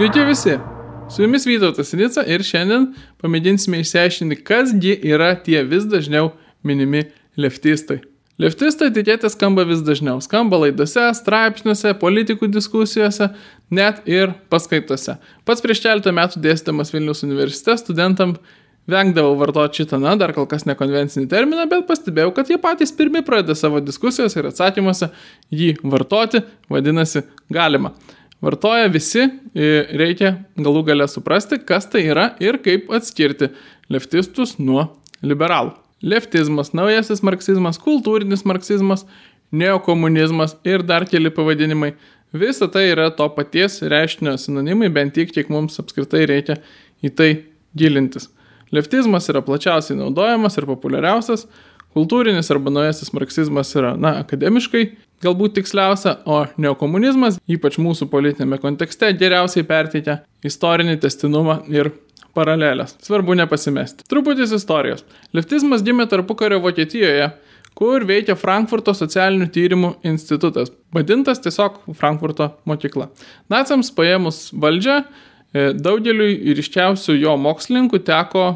Sveiki visi! Su jumis Vytautas Nica ir šiandien pamėginsime išsiaiškinti, kasgi yra tie vis dažniau minimi leftistai. Leftistai tikėti skamba vis dažniau. Skamba laidose, straipsniuose, politikų diskusijose, net ir paskaitose. Pats prieš keletą metų dėstydamas Vilnius universitete studentam vengdavau vartoti šitą, na, dar kol kas nekonvencinį terminą, bet pastebėjau, kad jie patys pirmi pradeda savo diskusijos ir atsakymuose jį vartoti, vadinasi, galima. Vartoja visi, reikia galų galę suprasti, kas tai yra ir kaip atskirti leftistus nuo liberalų. Leftizmas, naujasis marksizmas, kultūrinis marksizmas, neokomunizmas ir dar keli pavadinimai. Visa tai yra to paties reiškinio sinonimai, bent tiek, kiek mums apskritai reikia į tai gilintis. Leftizmas yra plačiausiai naudojamas ir populiariausias, kultūrinis arba naujasis marksizmas yra, na, akademiškai galbūt tiksliausia, o neokomunizmas, ypač mūsų politinėme kontekste, geriausiai perteikia istorinį testinumą ir paralelės. Svarbu nepasimesti. Truputis istorijos. Leftizmas gimė tarpukario Vokietijoje, kur veikia Frankfurto socialinių tyrimų institutas, vadintas tiesiog Frankfurto mokykla. Naciams paėmus valdžią, e, daugeliui ryškiausių jo mokslininkų teko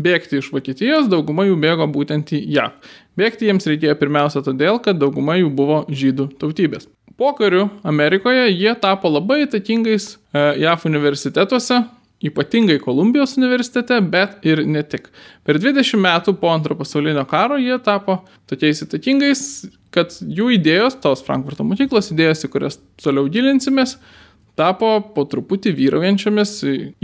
bėgti iš Vokietijos, dauguma jų bėgo būtent į JAV. Bėgti jiems reikėjo pirmiausia todėl, kad dauguma jų buvo žydų tautybės. Po karių Amerikoje jie tapo labai įtakingais e, JAV universitetuose, ypatingai Kolumbijos universitete, bet ir ne tik. Per 20 metų po antro pasaulinio karo jie tapo tokiais įtakingais, kad jų idėjos, tos Frankfurto mokyklos idėjos, į kurias toliau gilinsimės, tapo po truputį vyraujančiamis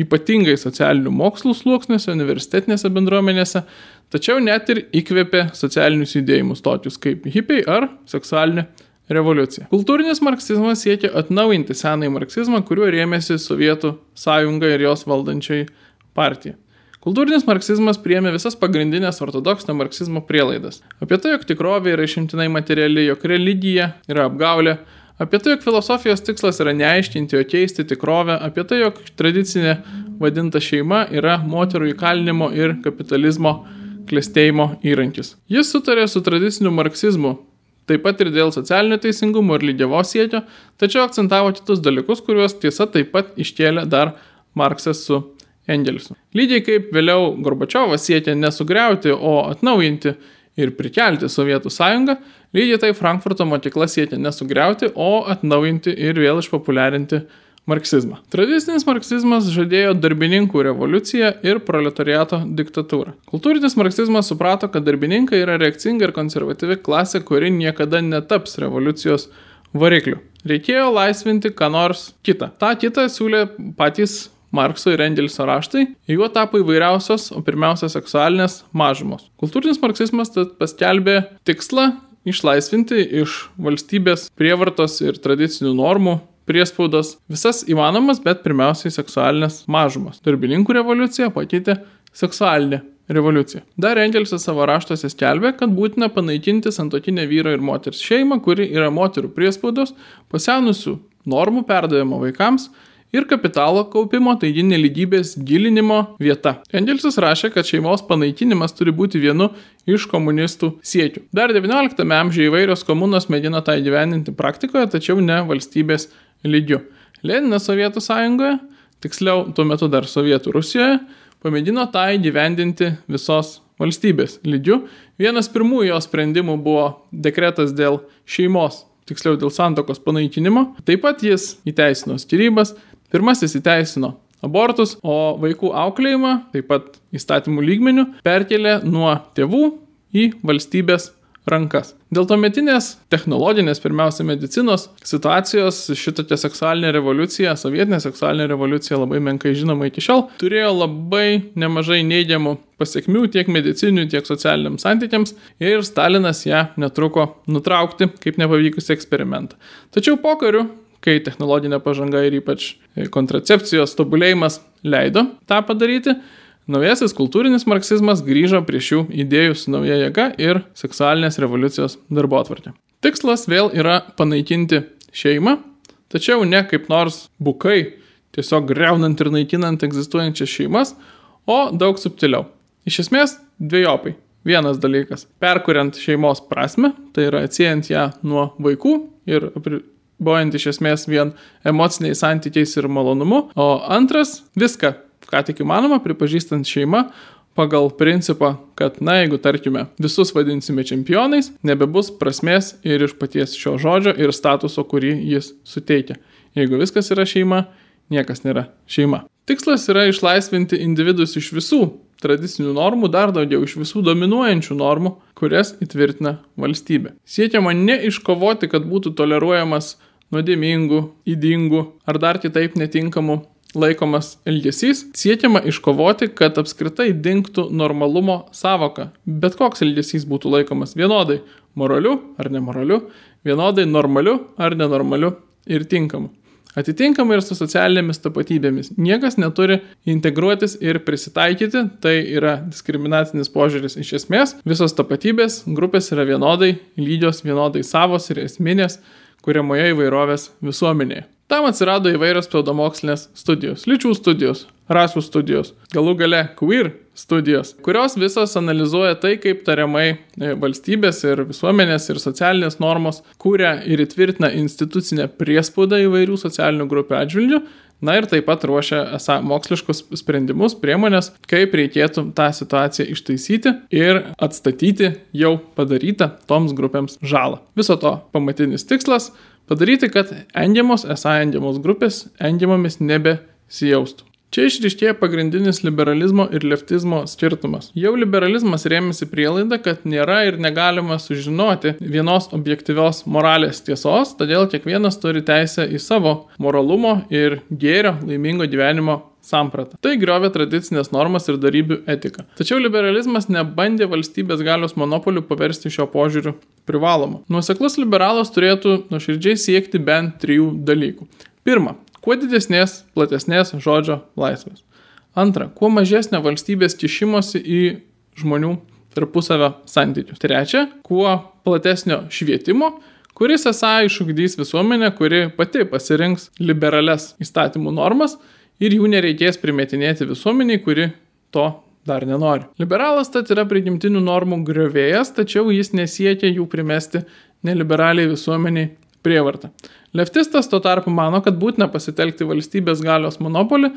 ypatingai socialinių mokslų sluoksniuose, universitetinėse bendruomenėse, tačiau net ir įkvėpė socialinius judėjimus tokius kaip hipiai ar seksualinė revoliucija. Kultūrinis marksizmas siekia atnaujinti senąjį marksizmą, kuriuo rėmėsi Sovietų sąjunga ir jos valdančiai partija. Kultūrinis marksizmas priemė visas pagrindinės ortodoksinio marksizmo prielaidas. Apie tai, jog tikrovė yra išimtinai materiali, jog religija yra apgaulė, Apie tai, jog filosofijos tikslas yra neaiškinti, o keisti tikrovę, apie tai, jog tradicinė vadinta šeima yra moterų įkalinimo ir kapitalizmo klėstėjimo įrankis. Jis sutarė su tradiciniu marksizmu, taip pat ir dėl socialinio teisingumo ir lygiavos siekio, tačiau akcentavo kitus dalykus, kuriuos tiesa taip pat iškėlė dar Marksas su Engelsu. Lygiai kaip vėliau Gorbačiovas siekė nesugriauti, o atnaujinti ir prikelti Sovietų sąjungą, lygiai tai Frankfurto mokykla siekia nesugriauti, o atnaujinti ir vėl išpopuliarinti marksizmą. Tradicinis marksizmas žadėjo darbininkų revoliuciją ir proletariato diktatūrą. Kultūrinis marksizmas suprato, kad darbininkai yra reakcinga ir konservatyvi klasė, kuri niekada netaps revoliucijos varikliu. Reikėjo laisvinti ką nors kitą. Ta kitą siūlė patys Markso ir Engelso raštai, juo tapo įvairiausios, o pirmiausia seksualinės mažumos. Kultūrinis marksizmas paskelbė tikslą išlaisvinti iš valstybės prievartos ir tradicinių normų priespaudos visas įmanomas, bet pirmiausiai seksualinės mažumas. Darbininkų revoliucija pakeitė seksualinė revoliucija. Dar Engelsas savo raštuose skelbė, kad būtina panaikinti santokinę vyro ir moters šeimą, kuri yra moterų priespaudos, pasenusių normų perdavimo vaikams ir kapitalo kaupimo, taigi neligybės gilinimo vieta. Engelsas rašė, kad šeimos panaikinimas turi būti vienu iš komunistų siekių. Dar XIX amžiuje įvairios komunos mėgino tą įgyveninti praktikoje, tačiau ne valstybės lygiu. Leninas Sovietų sąjungoje, tiksliau tuo metu dar Sovietų Rusijoje, pamėgino tą įgyvendinti visos valstybės lygiu. Vienas pirmųjų jo sprendimų buvo dekretas dėl šeimos tiksliau dėl santokos panaikinimo. Taip pat jis įteisino skirybas, Pirmasis įteisino abortus, o vaikų auklėjimą, taip pat įstatymų lygmenių, perkelė nuo tėvų į valstybės rankas. Dėl to metinės technologinės, pirmiausia, medicinos situacijos šitokia seksualinė revoliucija, sovietinė seksualinė revoliucija labai menkai žinoma iki šiol, turėjo labai nemažai neigiamų pasiekmių tiek medicinių, tiek socialiniams santykiams ir Stalinas ją netruko nutraukti kaip nepavykusi eksperimentą. Tačiau po karių kai technologinė pažanga ir ypač kontracepcijos tobulėjimas leido tą padaryti, naujasis kultūrinis marksizmas grįžo prie šių idėjų su nauja jėga ir seksualinės revoliucijos darbo atvarkė. Tikslas vėl yra panaikinti šeimą, tačiau ne kaip nors bukai, tiesiog greunant ir naikinant egzistuojančias šeimas, o daug subtiliau. Iš esmės, dviejopai. Vienas dalykas - perkuriant šeimos prasme, tai yra atsijant ją nuo vaikų ir apsiribojant iš esmės vien emociniais santykiais ir malonumu, o antras viską, ką tik įmanoma, pripažįstant šeimą, pagal principą, kad, na, jeigu tarkime visus vadinsime čempionais, nebebus prasmės ir iš paties šio žodžio ir statuso, kurį jis suteikia. Jeigu viskas yra šeima, niekas nėra šeima. Tikslas yra išlaisvinti individus iš visų tradicinių normų, dar daugiau iš visų dominuojančių normų, kurias įtvirtina valstybė. Siekiama ne iškovoti, kad būtų toleruojamas nuodėmingų, įdingų ar dar kitaip netinkamų laikomas elgesys, siekiama iškovoti, kad apskritai dinktų normalumo savoka. Bet koks elgesys būtų laikomas vienodai moraliu ar nemoraliu, vienodai normaliu ar nenormaliu ir tinkamu. Atitinkamai ir su socialinėmis tapatybėmis. Niekas neturi integruotis ir prisitaikyti, tai yra diskriminacinis požiūris iš esmės. Visos tapatybės grupės yra vienodai lygios, vienodai savos ir esminės, kuriamoje įvairovės visuomenėje. Tam atsirado įvairios pseudomokslinės studijos, lyčių studijos, rasų studijos, galų gale queer studijos, kurios visos analizuoja tai, kaip tariamai e, valstybės ir visuomenės ir socialinės normos kūrė ir įtvirtina institucinę priespaudą įvairių socialinių grupių atžvilgių, Na ir taip pat ruošia esą moksliškus sprendimus, priemonės, kaip reikėtų tą situaciją ištaisyti ir atstatyti jau padarytą toms grupėms žalą. Viso to pamatinis tikslas Padaryti, kad engiamos, esą engiamos grupės engiamomis nebesijaustų. Čia išriškėja pagrindinis liberalizmo ir leftizmo skirtumas. Jau liberalizmas rėmėsi prielaida, kad nėra ir negalima sužinoti vienos objektyvios moralės tiesos, todėl kiekvienas turi teisę į savo moralumo ir gėrio laimingo gyvenimo sampratą. Tai griovė tradicinės normas ir darybių etiką. Tačiau liberalizmas nebandė valstybės galios monopolių paversti šio požiūriu privalomu. Nuoseklus liberalas turėtų nuoširdžiai siekti bent trijų dalykų. Pirma, kuo didesnės, platesnės žodžio laisvės. Antra, kuo mažesnė valstybės kišimosi į žmonių tarpusavio santykius. Trečia, kuo platesnio švietimo, kuris esą išugdys visuomenę, kuri pati pasirinks liberales įstatymų normas ir jų nereikės primetinėti visuomeniai, kuri to dar nenori. Liberalas tad yra prigimtinių normų griovėjas, tačiau jis nesiekia jų primesti neliberaliai visuomeniai prievartą. Leftistas tuo tarpu mano, kad būtina pasitelkti valstybės galios monopolį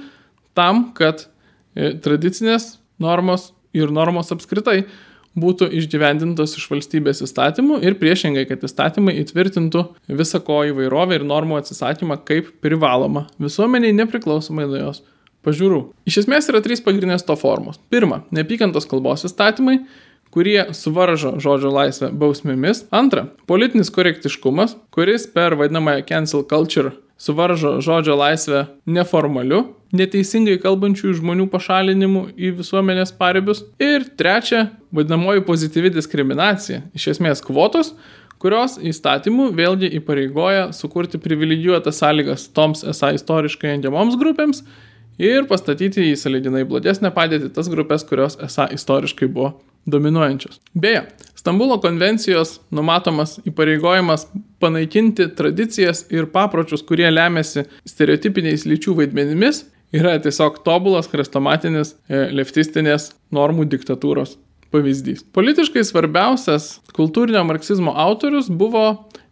tam, kad e, tradicinės normos ir normos apskritai būtų išgyvendintos iš valstybės įstatymų ir priešingai, kad įstatymai įtvirtintų visą ko įvairovę ir normų atsisakymą kaip privaloma visuomeniai nepriklausomai nuo jos pažiūrų. Iš esmės yra trys pagrindinės to formos. Pirma, neapykantos kalbos įstatymai, kurie suvaržo žodžio laisvę bausmėmis. Antra, politinis korektiškumas, kuris per vadinamąją cancel culture suvaržo žodžio laisvę neformaliu, neteisingai kalbančių žmonių pašalinimu į visuomenės paribius. Ir trečia, vadinamoji pozityvi diskriminacija, iš esmės kvotos, kurios įstatymų vėlgi įpareigoja sukurti privilegijuotas sąlygas toms esą istoriškai engiamoms grupėms ir pastatyti į sąlyginai blogesnę padėtį tas grupės, kurios esą istoriškai buvo dominuojančios. Beje, Stambulo konvencijos numatomas įpareigojimas panaikinti tradicijas ir papročius, kurie lemiasi stereotipiniais lyčių vaidmenimis, yra tiesiog tobulas chrestomatinis e, leftistinės normų diktatūros pavyzdys. Politiškai svarbiausias kultūrinio marksizmo autorius buvo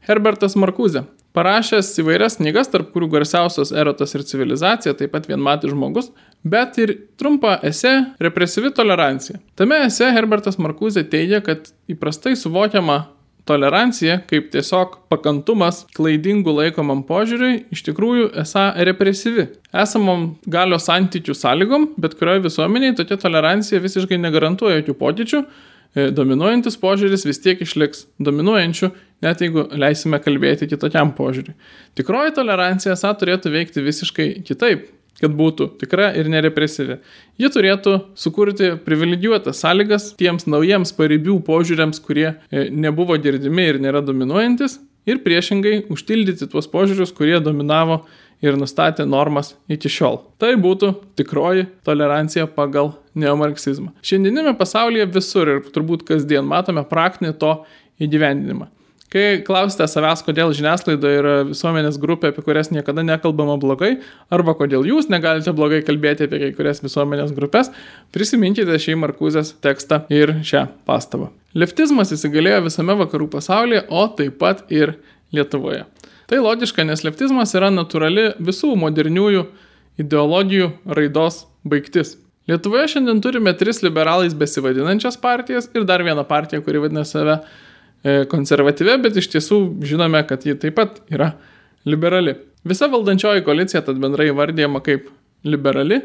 Herbertas Markuzė, parašęs įvairias knygas, tarp kurių garsiausios Erotas ir civilizacija, taip pat vienmatis žmogus, bet ir trumpą esė Represyvi tolerancija. Tame esė Herbertas Markuzė teigia, kad įprastai suvokiama tolerancija kaip tiesiog pakantumas klaidingų laikomam požiūriui iš tikrųjų esą represyvi. Esamom galios santykių sąlygom, bet kurioje visuomenėje tokia tolerancija visiškai negarantuoja jokių pokyčių, E, dominuojantis požiūris vis tiek išliks dominuojančiu, net jeigu leisime kalbėti kitokiam požiūriui. Tikroji tolerancija esą turėtų veikti visiškai kitaip, kad būtų tikra ir nerepresyvi. Ji turėtų sukurti privilegijuotas sąlygas tiems naujiems paribių požiūriams, kurie e, nebuvo girdimi ir nėra dominuojantis, ir priešingai užtildyti tuos požiūrius, kurie dominavo ir nustatė normas iki šiol. Tai būtų tikroji tolerancija pagal neomarksizmą. Šiandieninėme pasaulyje visur ir turbūt kasdien matome praktinį to įgyvendinimą. Kai klausite savęs, kodėl žiniasklaida yra visuomenės grupė, apie kurias niekada nekalbama blogai, arba kodėl jūs negalite blogai kalbėti apie kai kurias visuomenės grupės, prisiminkite šį Markuzės tekstą ir šią pastabą. Leftizmas įsigalėjo visame vakarų pasaulyje, o taip pat ir Lietuvoje. Tai logiška, nes leftizmas yra natūrali visų moderniųjų ideologijų raidos baigtis. Lietuvoje šiandien turime tris liberalais besivadinančias partijas ir dar vieną partiją, kuri vadina save e, konservatyvė, bet iš tiesų žinome, kad ji taip pat yra liberali. Visa valdančioji koalicija tad bendrai vardėjama kaip liberali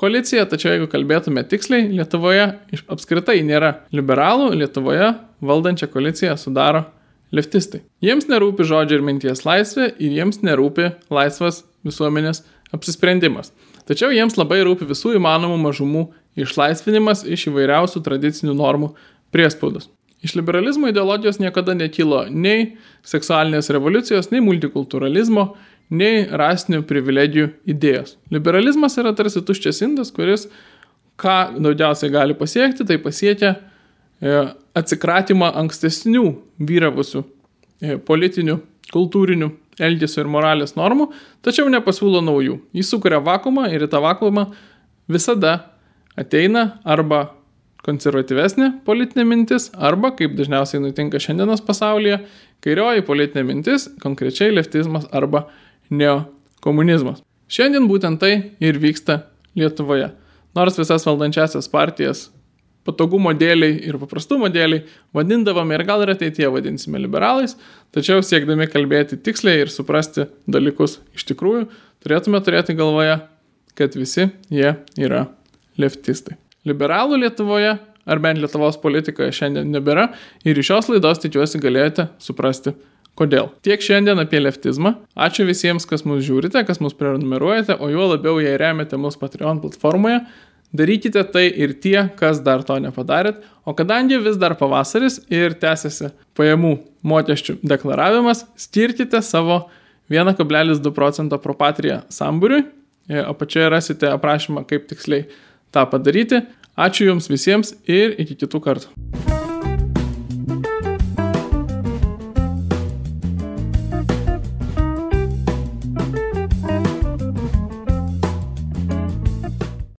koalicija, tačiau jeigu kalbėtume tiksliai, Lietuvoje apskritai nėra liberalų, Lietuvoje valdančią koaliciją sudaro leftistai. Jiems nerūpi žodžio ir minties laisvė ir jiems nerūpi laisvas visuomenės apsisprendimas. Tačiau jiems labai rūpi visų įmanomų mažumų išlaisvinimas iš įvairiausių tradicinių normų priespaudos. Iš liberalizmo ideologijos niekada nekilo nei seksualinės revoliucijos, nei multikulturalizmo, nei rasinių privilegijų idėjos. Liberalizmas yra tarsi tuščias indas, kuris ką daugiausiai gali pasiekti, tai pasiekia e, atsikratymą ankstesnių vyravusių e, politinių, kultūrinių elgesio ir moralės normų, tačiau nepasiūlo naujų. Jis sukuria vakumą ir į tą vakumą visada ateina arba konservatyvesnė politinė mintis, arba, kaip dažniausiai nutinka šiandienos pasaulyje, kairioji politinė mintis, konkrečiai leftizmas arba neokomunizmas. Šiandien būtent tai ir vyksta Lietuvoje. Nors visas valdančiasias partijas patogumo dėliai ir paprastumo dėliai vadindavome ir gal ir ateityje vadinsime liberalais, tačiau siekdami kalbėti tiksliai ir suprasti dalykus iš tikrųjų, turėtume turėti galvoje, kad visi jie yra leftistai. Liberalų Lietuvoje, ar bent Lietuvos politikoje šiandien nebėra ir iš šios laidos tikiuosi galėjote suprasti, kodėl. Tiek šiandien apie leftizmą. Ačiū visiems, kas mus žiūrite, kas mus prenumeruojate, o juo labiau, jei remiate mus Patreon platformoje. Darykite tai ir tie, kas dar to nepadarėt, o kadangi vis dar pavasaris ir tęsiasi pajamų mokesčių deklaravimas, skirkite savo 1,2 procento propatriją sambūriui. E, apačioje rasite aprašymą, kaip tiksliai tą padaryti. Ačiū Jums visiems ir iki kitų kartų.